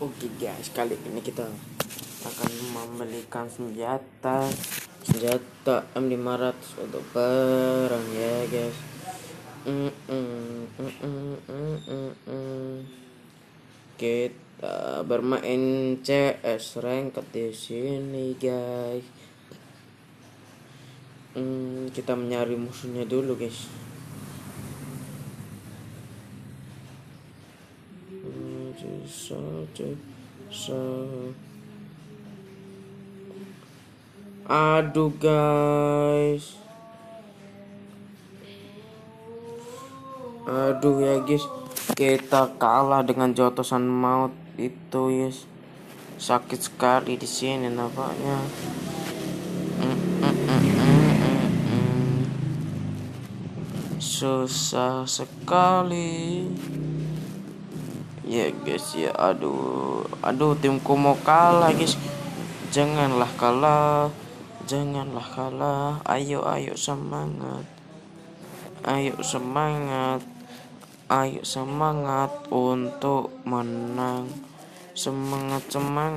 Oke guys, kali ini kita akan membelikan senjata senjata M500 untuk perang ya guys. Mm -mm, mm. Kita bermain CS rank di sini guys. Kita mencari musuhnya dulu guys. Aduh guys. Aduh ya guys. Kita kalah dengan jotosan maut itu guys. Sakit sekali di sini nampaknya. Susah sekali ya guys ya aduh. Aduh timku mau kalah guys. Janganlah kalah janganlah kalah. Ayo ayo semangat. Ayo semangat. Ayo semangat untuk menang. Semangat semangat